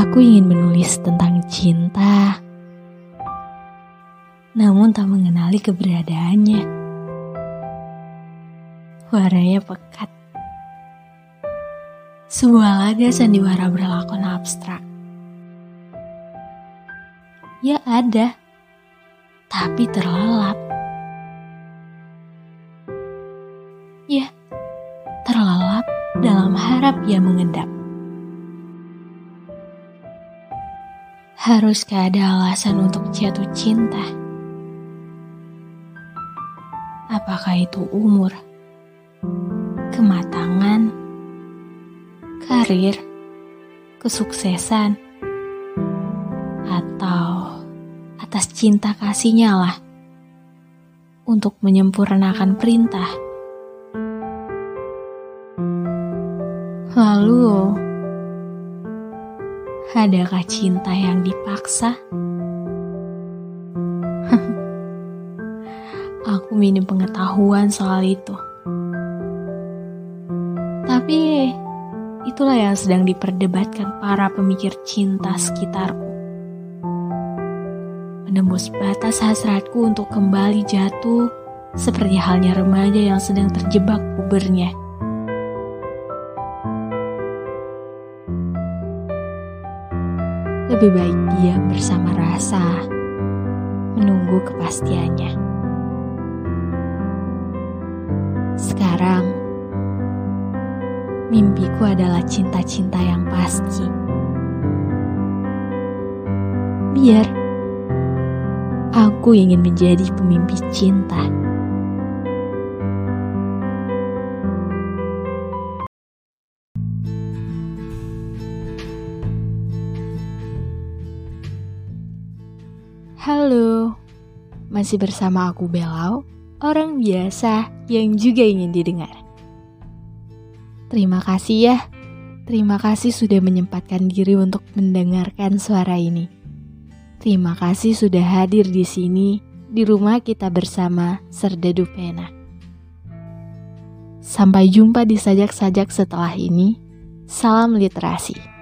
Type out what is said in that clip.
Aku ingin menulis tentang cinta, namun tak mengenali keberadaannya. Warnanya pekat. Sebuah laga sandiwara berlakon abstrak. Ya ada, tapi terlelap. Ya, terlelap dalam harap yang mengendap. Haruskah ada alasan untuk jatuh cinta? Apakah itu umur, kematangan, karir, kesuksesan, atau atas cinta kasihnya lah untuk menyempurnakan perintah? Lalu, Adakah cinta yang dipaksa? Aku minim pengetahuan soal itu. Tapi itulah yang sedang diperdebatkan para pemikir cinta sekitarku. Menembus batas hasratku untuk kembali jatuh seperti halnya remaja yang sedang terjebak pubernya. Lebih baik diam bersama rasa, menunggu kepastiannya. Sekarang, mimpiku adalah cinta-cinta yang pasti. Biar aku ingin menjadi pemimpi cinta. Halo, masih bersama aku Belau, orang biasa yang juga ingin didengar. Terima kasih ya, terima kasih sudah menyempatkan diri untuk mendengarkan suara ini. Terima kasih sudah hadir di sini, di rumah kita bersama Serdadu Pena. Sampai jumpa di sajak-sajak setelah ini. Salam literasi.